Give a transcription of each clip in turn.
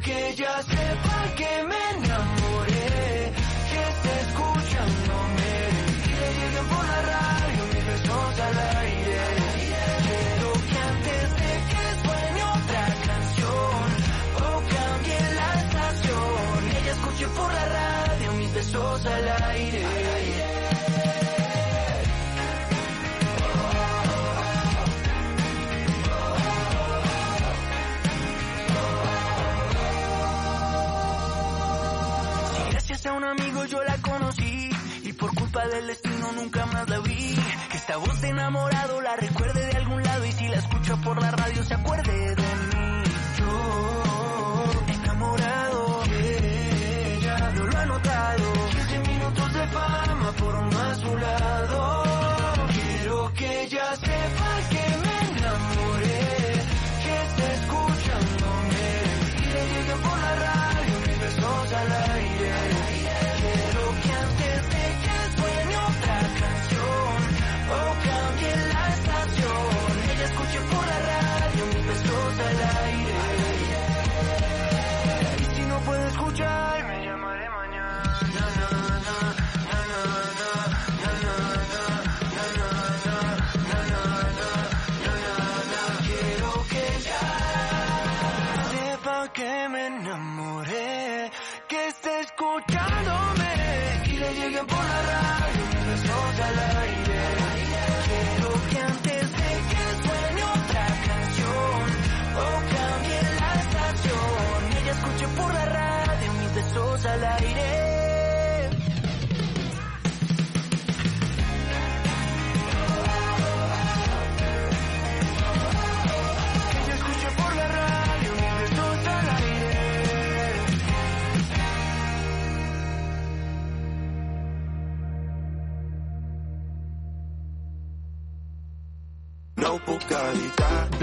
Que ella sepa que me yo la conocí y por culpa del destino nunca más la vi. Que esta voz de enamorado la recuerde de algún lado y si la escucho por la radio se acuerde de lleguen por la radio mis besos al aire. Quiero que antes de que suene otra canción o cambie la estación, ella escuche por la radio mis besos al aire.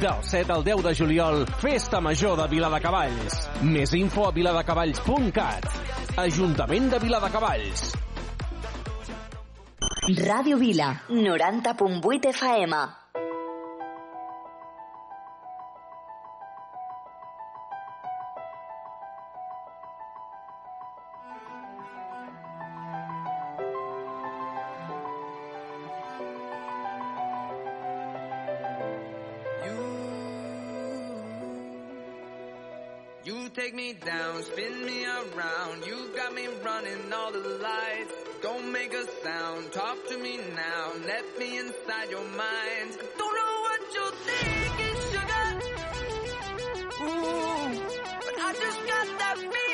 Del 7 al 10 de juliol, Festa Major de Viladecavalls. Més info a viladecavalls.cat. Ajuntament de Viladecavalls. Ràdio Vila, 90.8 FM. Take me down, spin me around. You got me running all the lights. Don't make a sound, talk to me now. Let me inside your mind. I don't know what you're thinking, sugar. Ooh, but I just got that feeling,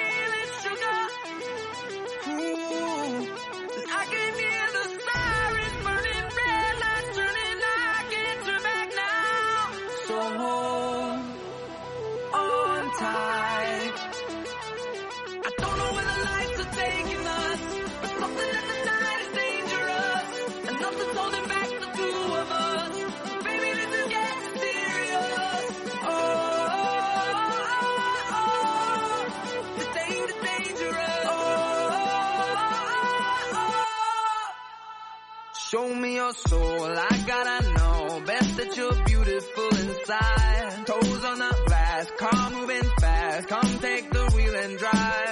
nothing's holding back the two of us. Baby, this is getting serious. Oh, oh, oh, dangerous. Show me your soul, I gotta know. Best that you're beautiful inside. Toes on the glass, car moving fast. Come take the wheel and drive.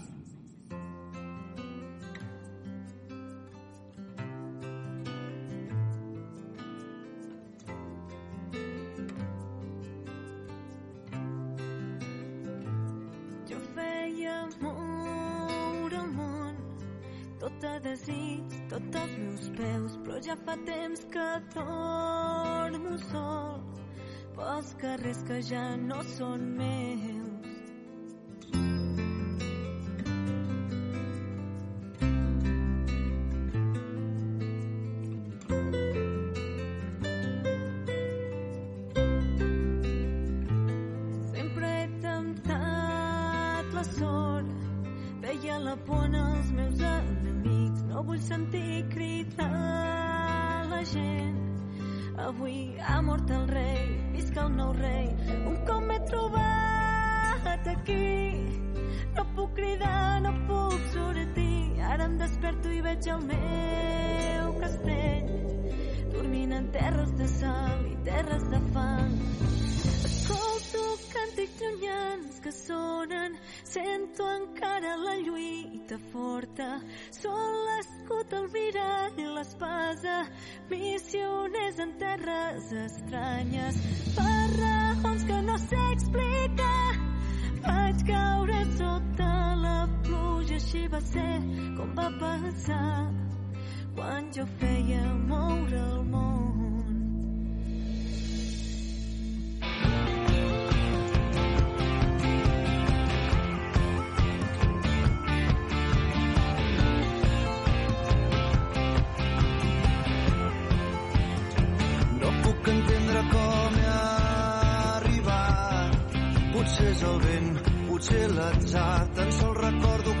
On me. desperto i veig el meu castell dormint en terres de sal i terres de fang. Escolto càntics llunyans que sonen, sento encara la lluita forta. Sol l'escut, el mirall i l'espasa, missioners en terres estranyes, per raons que no sé explicar. Vaig caure sota la pluja, així va ser com va passar quan jo feia moure el món. puc entendre com. Potser és el vent potser l'atzar tan sols recordo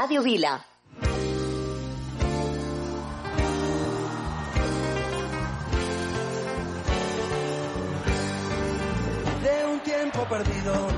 Radio Vila. De un tiempo perdido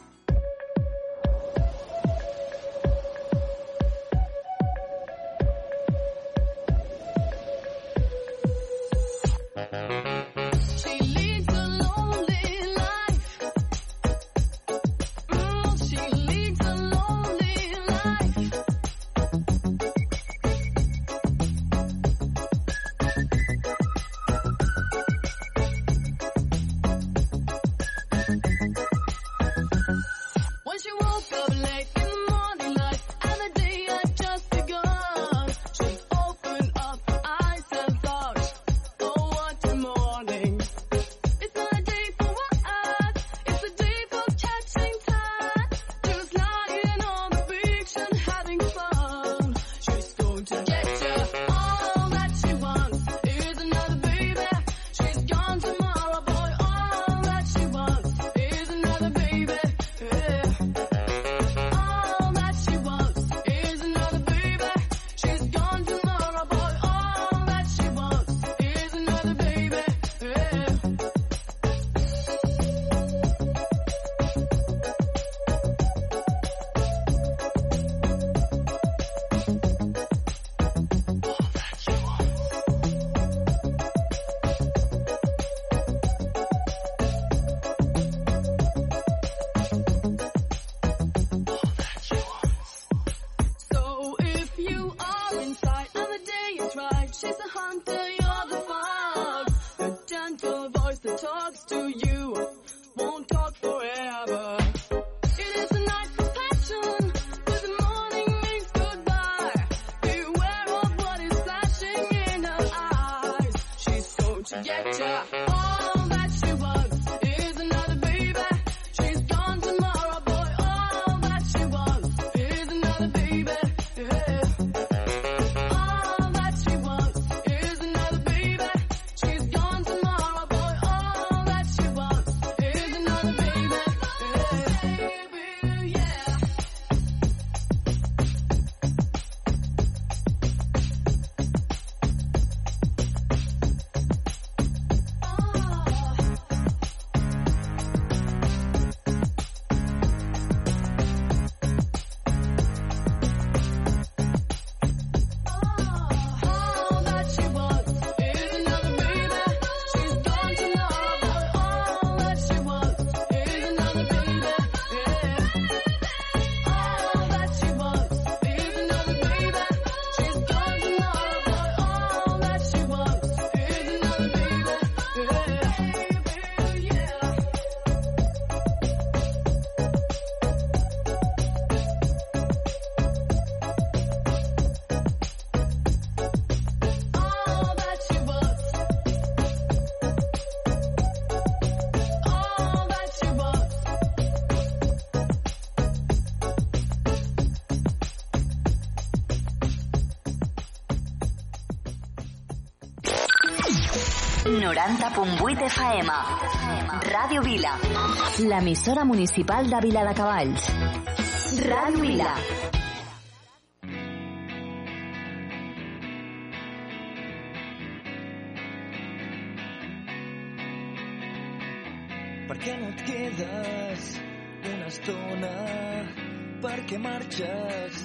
90.8 FM. Ràdio Vila. L'emissora municipal de Vila de Cavalls. Ràdio Vila. Per què no et quedes una estona? Per què marxes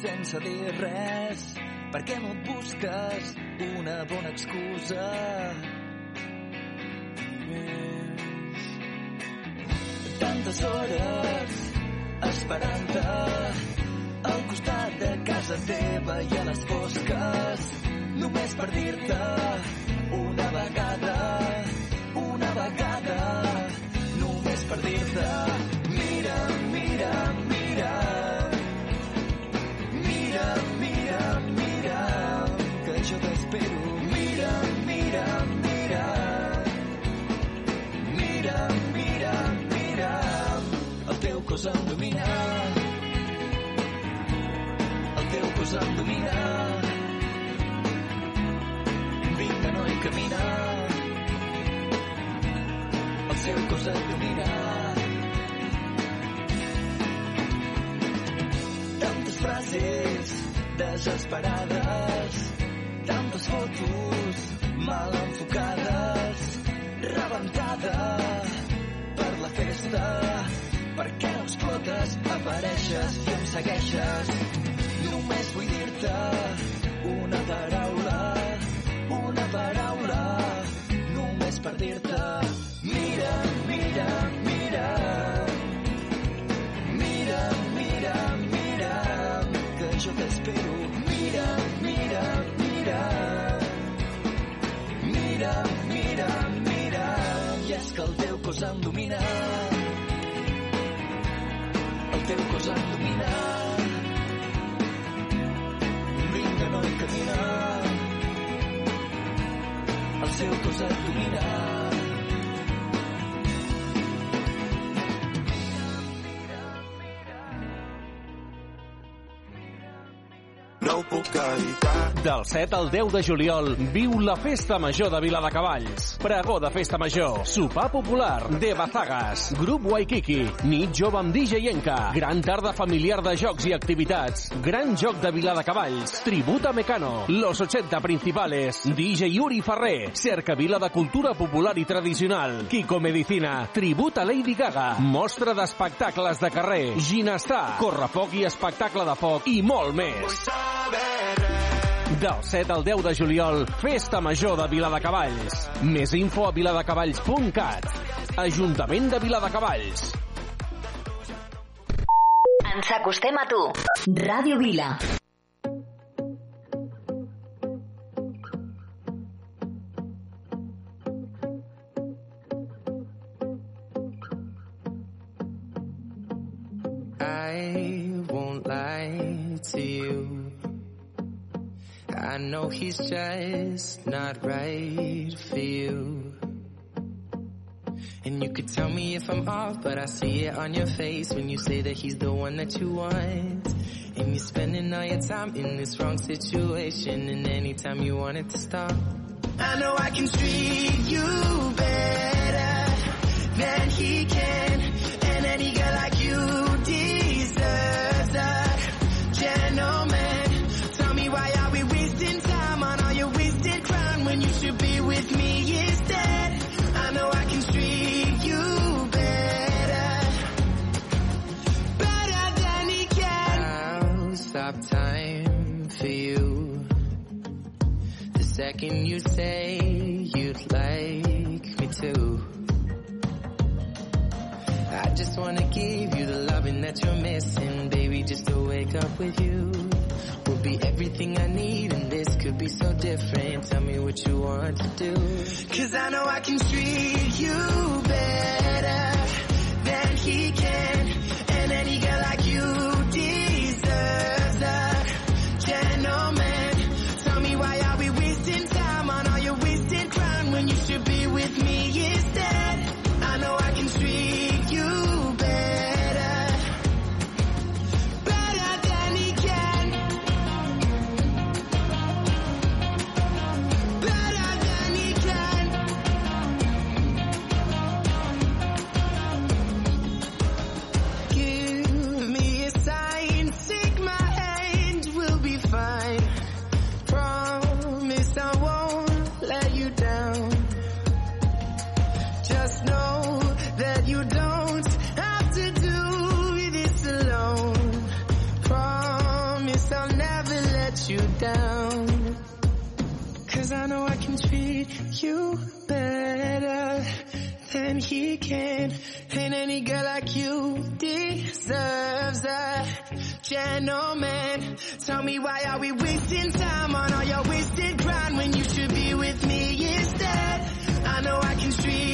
sense dir res? Per què no et busques una bona excusa? Tantes hores esperant-te al costat de casa teva i a les fosques només per dir-te una vegada et domina tantes frases desesperades tantes fotos mal enfocades rebentada per la festa per què no explotes apareixes i em segueixes. Només vull dir-te una paraula una paraula només per dir-te cos el teu cos domina vinga noi camina el seu cos et domina Ho puc evitar. Del 7 al 10 de juliol viu la Festa Major de Viladecavalls. Pregó de Festa Major, sopar popular, de Bazagas, grup Waikiki, nit jove amb DJ Yenka, gran tarda familiar de jocs i activitats, gran joc de Viladecavalls, tributa Mecano, los 80 principales, DJ Yuri Ferrer, cercavila de cultura popular i tradicional, Kiko Medicina, tributa Lady Gaga, mostra d'espectacles de carrer, ginestar, correfoc i espectacle de foc. I molt més. Del 7 al 10 de juliol, Festa Major de Viladecavalls. Més info a viladecavalls.cat. Ajuntament de Viladecavalls. Ens acostem a tu. Ràdio Vila. I know he's just not right for you. And you could tell me if I'm off, but I see it on your face when you say that he's the one that you want. And you're spending all your time in this wrong situation, and anytime you want it to stop. I know I can treat you better than he can, second you say you'd like me to. I just wanna give you the loving that you're missing, baby. Just to wake up with you will be everything I need, and this could be so different. Tell me what you want to do. Cause I know I can treat you better than he can, Cause I know I can treat you better than he can. And any girl like you deserves a gentleman. Tell me why are we wasting time on all your wasted grind when you should be with me instead? I know I can treat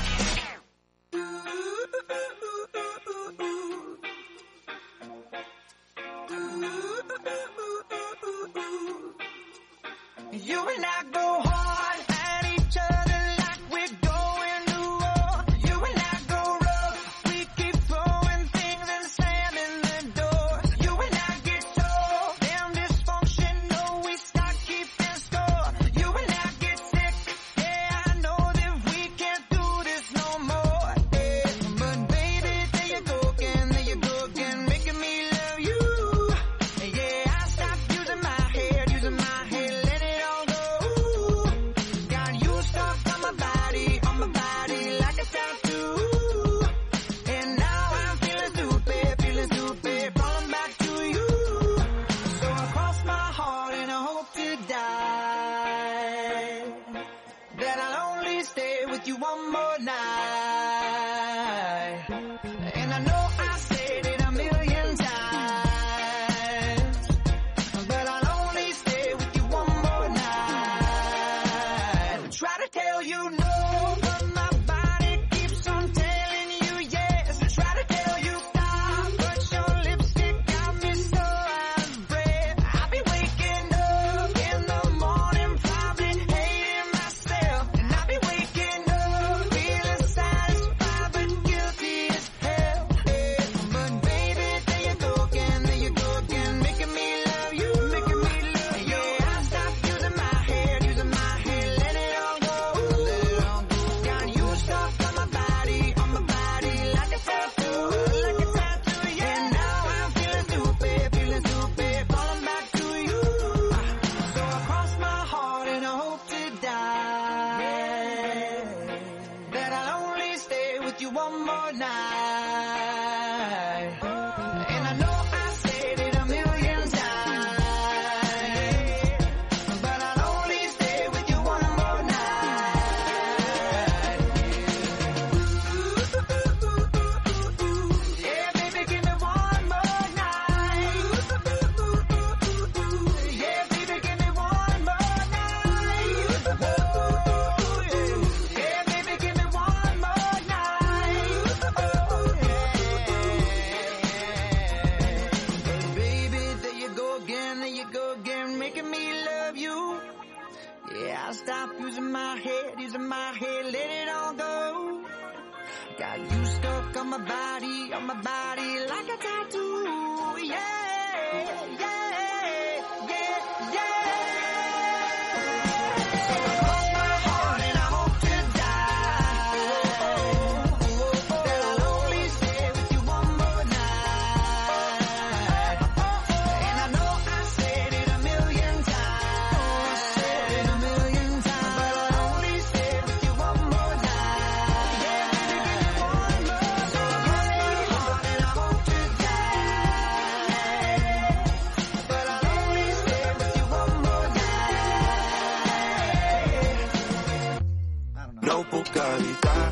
Got you stuck on my body, on my body like a tattoo. Yeah,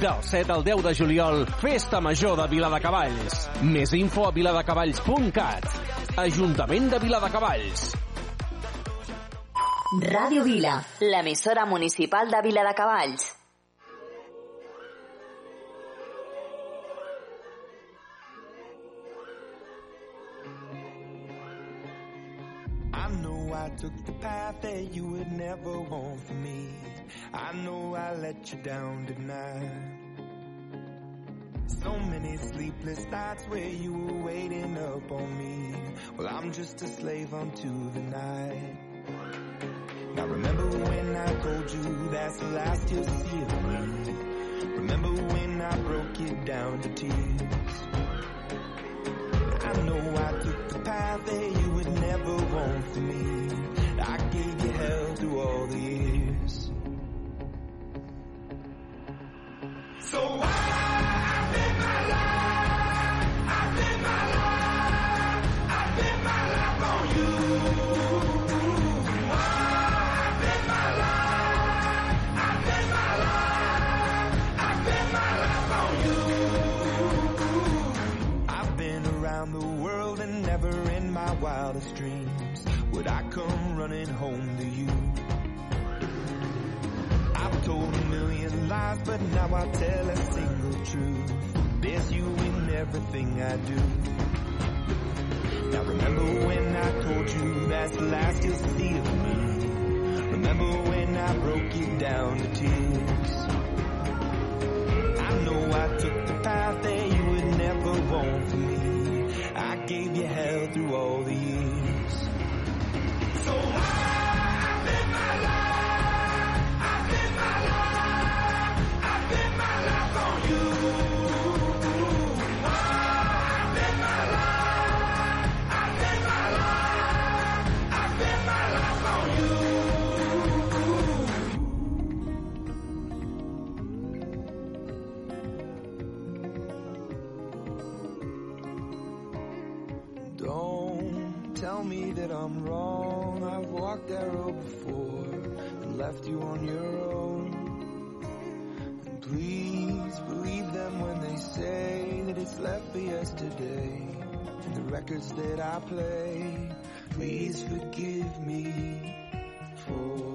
Del 7 al 10 de juliol, Festa Major de Viladecavalls. Més info a viladecavalls.cat. Ajuntament de Viladecavalls. Ràdio Vila, l'emissora municipal de Viladecavalls. I know I took the path that you would never want for me. I know I let you down tonight. So many sleepless nights where you were waiting up on me. Well, I'm just a slave unto the night. Now remember when I told you that's the last you'll see of me. Remember when I broke you down to tears. I know I took the path that you would never want for me. But now I tell a single truth. There's you in everything I do. Now remember when I told you that's the last you'll see of me. Remember when I broke you down to tears. I know I took the path that you would never want for me. I gave you hell through all the Before and left you on your own. And please believe them when they say that it's left for yesterday. And the records that I play, please forgive me for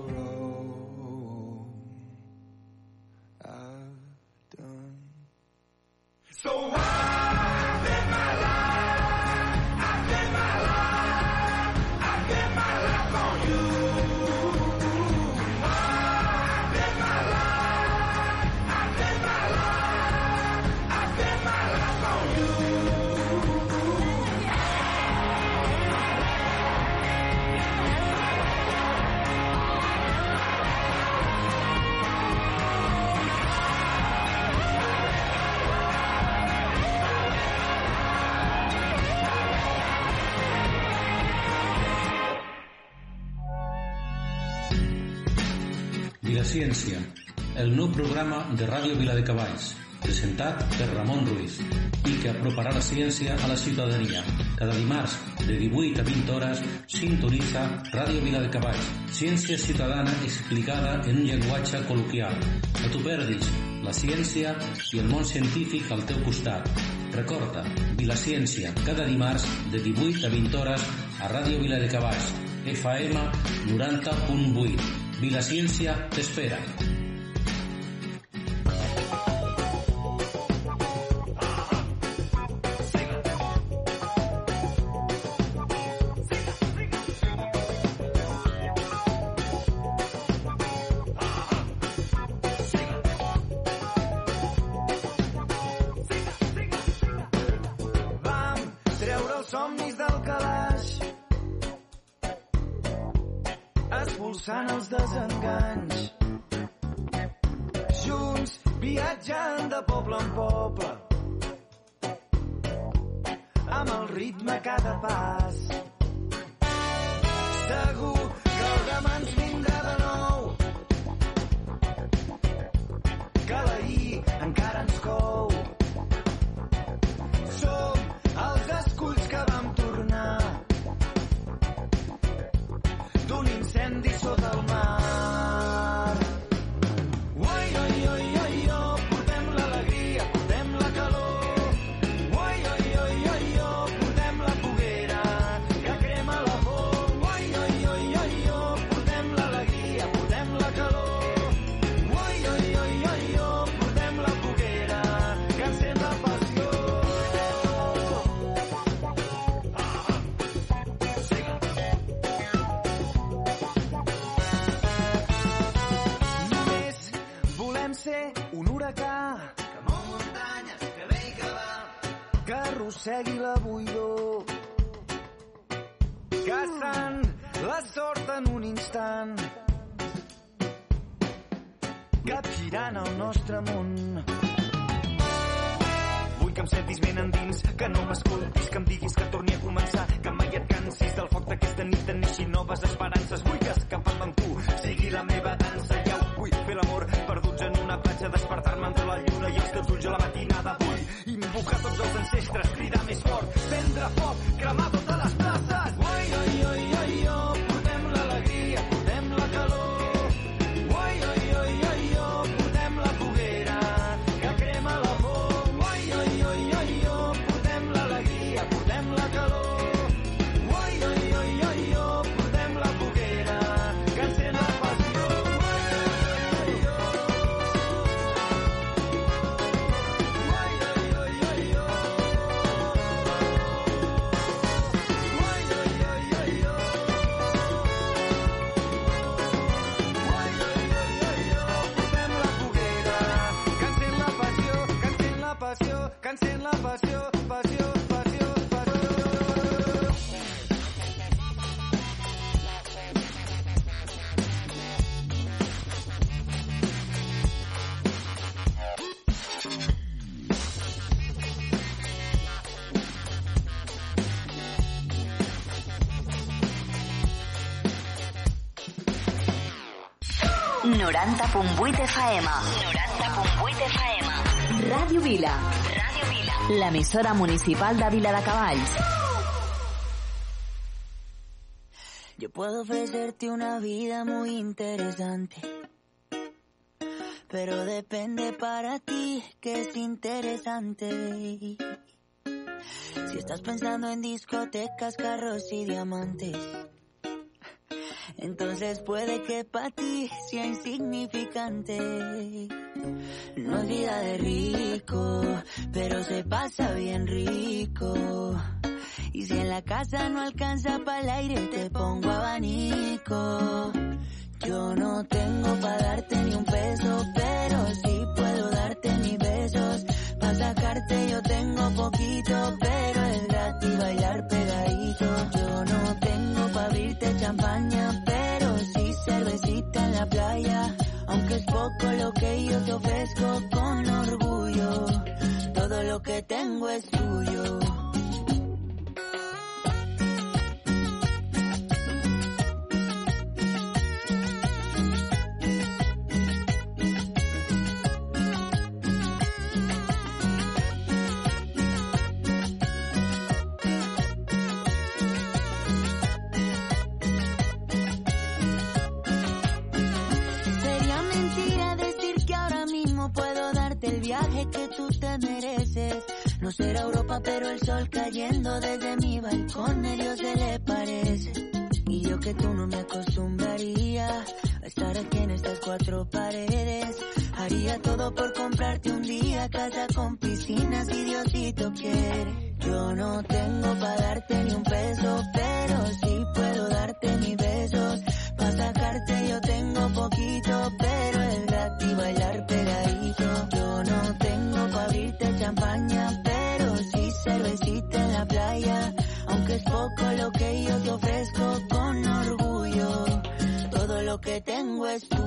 ciència a la ciutadania. Cada dimarts, de 18 a 20 hores, sintonitza Ràdio Vila de Cavalls, ciència ciutadana explicada en un llenguatge col·loquial. No t'ho perdis, la ciència i el món científic al teu costat. Recorda, Vilaciència, cada dimarts de 18 a 20 hores a Ràdio Vila de Cavalls, FM 90.8. Vilaciència t'espera. Expulsant els desenganys. Junts viatjant de poble en poble. Amb el ritme a cada pas. Segur que el demà ens vindrà arrossegui la buidor, caçant la sort en un instant, capgirant el nostre món. Vull que em sentis ben endins, que no m'escoltis, que em diguis que torni a començar, que mai et cansis del foc d'aquesta nit, en neixin noves esperances. Vull que escapant amb tu sigui la meva dansa. Ja ho vull fer l'amor, perduts en una platja, despertar-me entre la lluna i els teus ulls a la matinada. Vull invocar tots els ancestres, cridar més fort, prendre foc, cremar Vuit FM. Noranta punt vuit FM. Ràdio Vila. Ràdio Vila. L'emissora municipal de Vila de Cavalls. Yo puedo ofrecerte una vida muy interesante. Pero depende para ti que es interesante. Si estás pensando en discotecas, carros y diamantes. Entonces puede que para ti sea insignificante. No es vida de rico, pero se pasa bien rico. Y si en la casa no alcanza para el aire, te pongo abanico. Yo no tengo para darte ni un peso, pero sí puedo darte mis besos. Para sacarte yo tengo poquito, pero es gratis bailar pegadito. Yo no tengo para abrirte champaña, pero sí cervecita en la playa. Aunque es poco lo que yo te ofrezco con orgullo, todo lo que tengo es tuyo. Sol cayendo desde mi balcón a Dios se le parece. Y yo que tú no me acostumbraría a estar aquí en estas cuatro paredes. Haría todo por comprarte un día casa con piscina si Diosito quiere. Yo no tengo para darte ni un peso, pero sí puedo darte mis besos. Para sacarte yo tengo poquito, pero es gratis bailar es poco lo que yo te ofrezco con orgullo, todo lo que tengo es tuyo.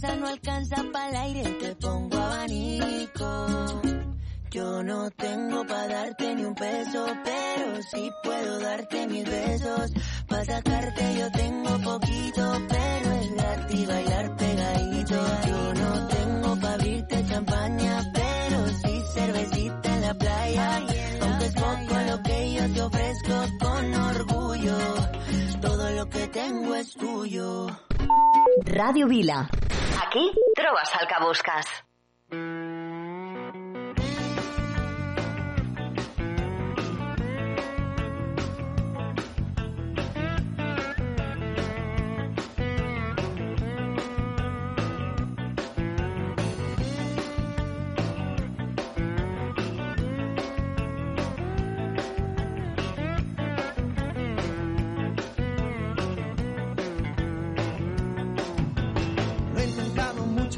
Casa no alcanza para el aire, te pongo abanico. Yo no tengo para darte ni un peso, pero sí puedo darte mis besos. Para sacarte yo tengo poquito, pero es gratis bailar pegadito. Yo no tengo para abrirte champaña, pero sí cervecita en la playa. Aunque es poco lo que yo te ofrezco con orgullo, todo lo que tengo es tuyo. Ràdio Vila. Aquí trobes el que busques.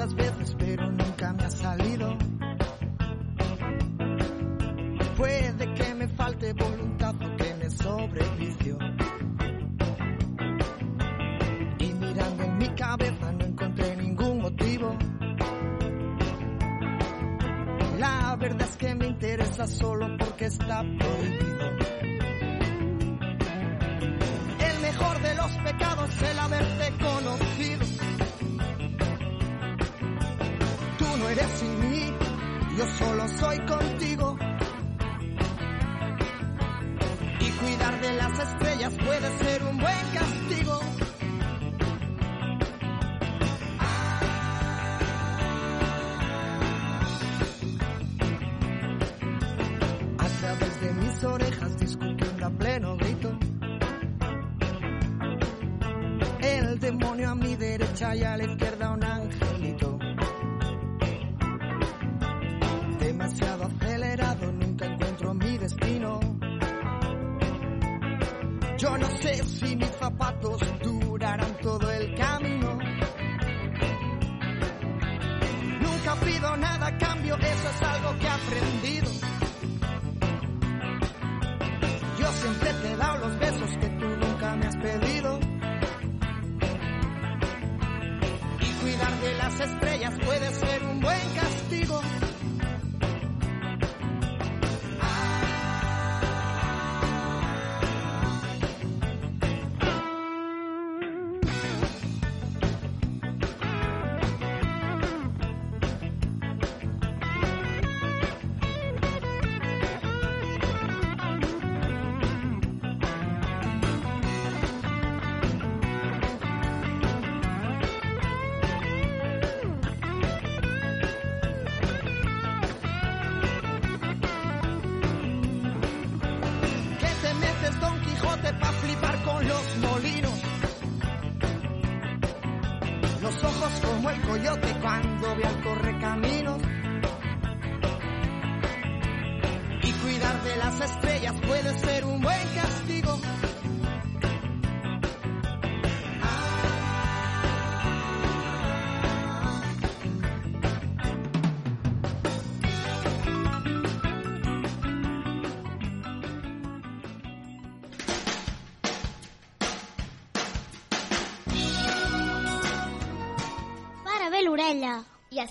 Muchas veces, pero nunca me ha salido. Puede que me falte voluntad o que me sobrevicio. Y mirando en mi cabeza no encontré ningún motivo. La verdad es que me interesa solo porque está prohibido. El mejor de los pecados es el haberte conocido. Eres sin mí, yo solo soy contigo. Y cuidar de las estrellas puede ser un buen castigo. A través de mis orejas discutiendo a pleno grito. El demonio a mi derecha y a la izquierda Y cuidar de las estrellas puede ser un buen castigo.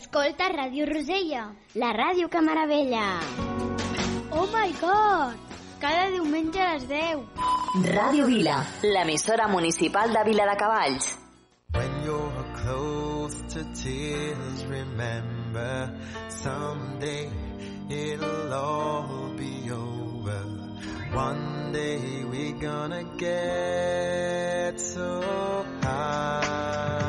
Escolta Ràdio Rosella, la ràdio que meravella. Oh my god! Cada diumenge a les 10. Ràdio Vila, l'emissora municipal de Vila de Cavalls. When you're close to tears, remember someday it'll all be over. One day we're gonna get so high.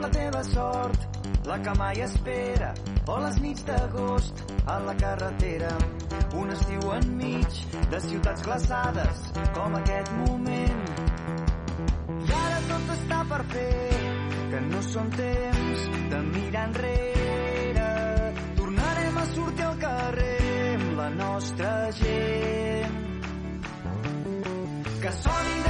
Com la teva sort la que mai espera o les nits d'agost a la carretera. Un estiu enmig de ciutats glaçades com aquest moment. I ara tot està per fer que no són temps de mirar enrere. Tornarem a sortir al carrer amb la nostra gent. Que sonin des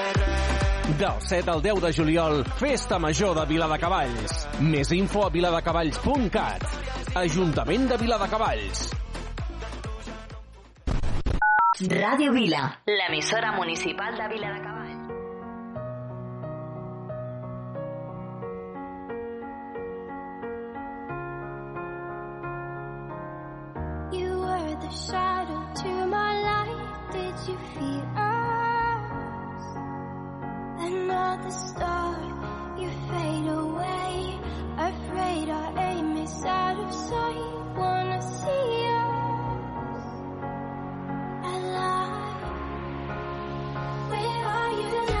Del 7 al 10 de juliol, Festa Major de Viladecavalls. Més info a viladecavalls.cat. Ajuntament de Viladecavalls. Radio Vila, l'emissora municipal de Vila Another star, you fade away. Afraid our aim is out of sight. Wanna see us alive? Where are you now?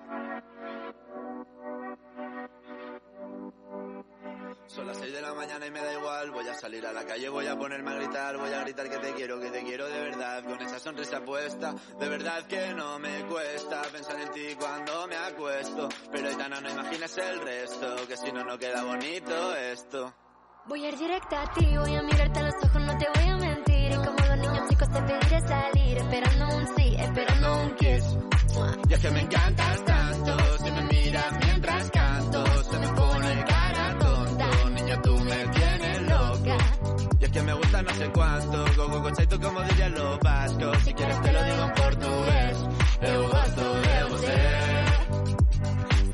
Salir a la calle, voy a ponerme a gritar, voy a gritar que te quiero, que te quiero de verdad, con esa sonrisa puesta, de verdad que no me cuesta pensar en ti cuando me acuesto, pero Aitana no imaginas el resto, que si no no queda bonito esto. Voy a ir directa a ti, voy a mirarte a los ojos, no te voy a mentir. Y como los niños chicos te pediré salir, esperando un sí, esperando un kiss. Y es que me encantas no sé cuánto, gogo conceito como dirían los vascos, si quieres te lo digo en portugués, eu gosto de você.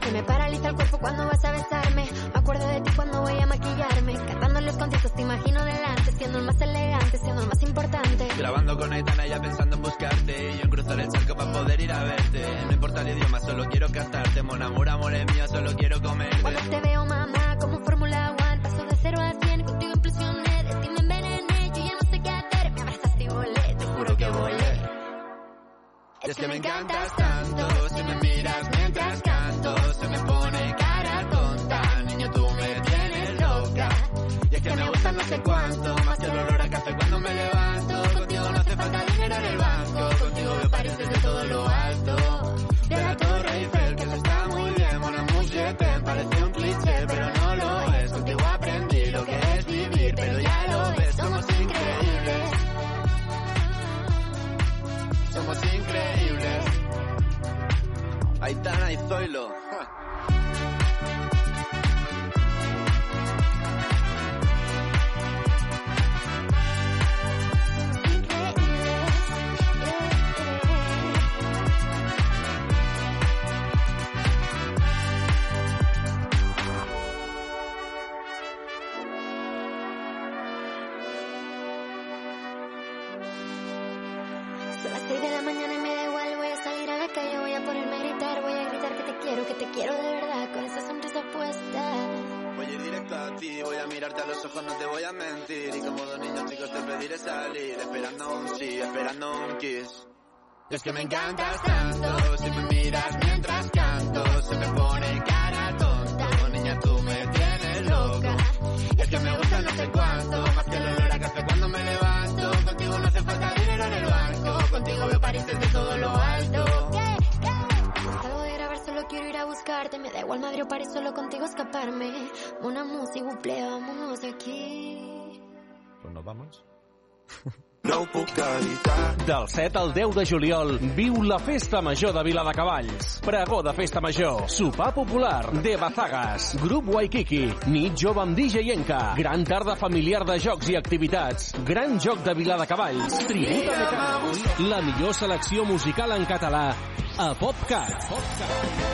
Se me paraliza el cuerpo cuando vas a besarme. Me acuerdo de ti cuando voy a maquillarme. Cantando los conciertos te imagino delante, siendo el más elegante, siendo el más importante. Grabando con Aitana ya pensando en buscarte y yo en cruzar el charco para poder ir a verte. No importa el idioma, solo quiero cantarte, mon amor, amor es mío, solo quiero comerte. Cuando te veo, mamá, es que me encantas tanto, si me miras mientras canto, se me pone cara tonta, niño tú me tienes loca. Y es que me gusta no sé cuánto, más que el olor a café cuando me levanto, Aitana y Zoilo. Salir, esperando un sí, esperando un kiss. Y es que me encantas tanto, si me miras mientras canto, se me pone cara tonta. Niña, tú me tienes loca. Y es que me gusta no sé cuánto, más que el olor a café cuando me levanto. Contigo no hace falta dinero en el banco, contigo veo París desde todo lo alto. Salgo de grabar, solo quiero ir a buscarte, me da igual Madrid o París, solo contigo escaparme. Una música, buple, vámonos de aquí. Pues nos vamos. No ho puc evitar. Del 7 al 10 de juliol, viu la Festa Major de Viladecavalls. Pregó de Festa Major, sopar popular, de Bazagas, grup Waikiki, nit jove amb DJ Yenka, gran tarda familiar de jocs i activitats, gran joc de Viladecavalls, tributa de Camp, la millor selecció musical en català a PopCat.